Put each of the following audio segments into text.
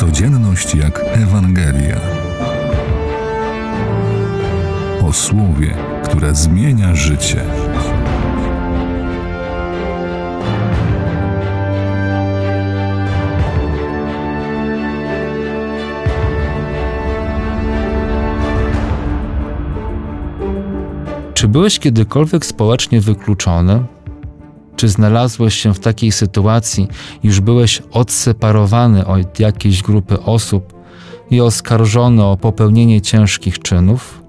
Codzienność jak Ewangelia. O słowie, które zmienia życie. Czy byłeś kiedykolwiek społecznie wykluczony? Czy znalazłeś się w takiej sytuacji, już byłeś odseparowany od jakiejś grupy osób i oskarżony o popełnienie ciężkich czynów?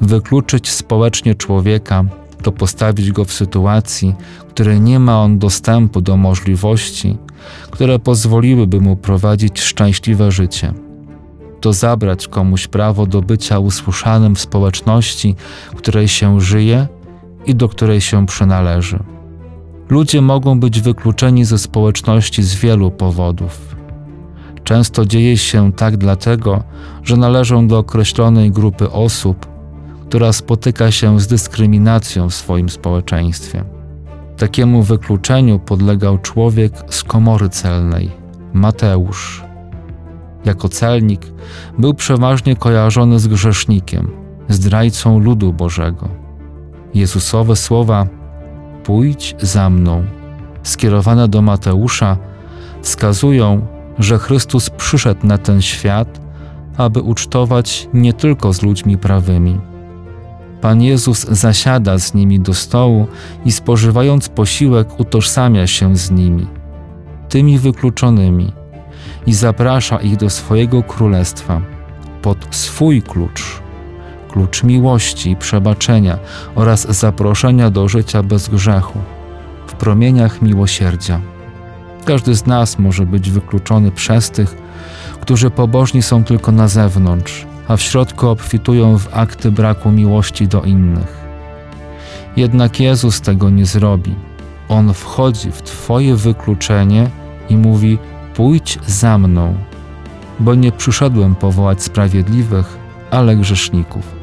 Wykluczyć społecznie człowieka to postawić go w sytuacji, której nie ma on dostępu do możliwości, które pozwoliłyby mu prowadzić szczęśliwe życie. To zabrać komuś prawo do bycia usłyszanym w społeczności, której się żyje i do której się przynależy. Ludzie mogą być wykluczeni ze społeczności z wielu powodów. Często dzieje się tak dlatego, że należą do określonej grupy osób, która spotyka się z dyskryminacją w swoim społeczeństwie. Takiemu wykluczeniu podlegał człowiek z komory celnej, Mateusz. Jako celnik był przeważnie kojarzony z grzesznikiem, zdrajcą ludu Bożego. Jezusowe słowa Pójdź za mną, skierowane do Mateusza, wskazują, że Chrystus przyszedł na ten świat, aby ucztować nie tylko z ludźmi prawymi. Pan Jezus zasiada z nimi do stołu i spożywając posiłek utożsamia się z nimi, tymi wykluczonymi, i zaprasza ich do swojego królestwa pod swój klucz klucz miłości przebaczenia oraz zaproszenia do życia bez grzechu, w promieniach miłosierdzia. Każdy z nas może być wykluczony przez tych, którzy pobożni są tylko na zewnątrz, a w środku obfitują w akty braku miłości do innych. Jednak Jezus tego nie zrobi. On wchodzi w Twoje wykluczenie i mówi: Pójdź za mną, bo nie przyszedłem powołać sprawiedliwych, ale grzeszników.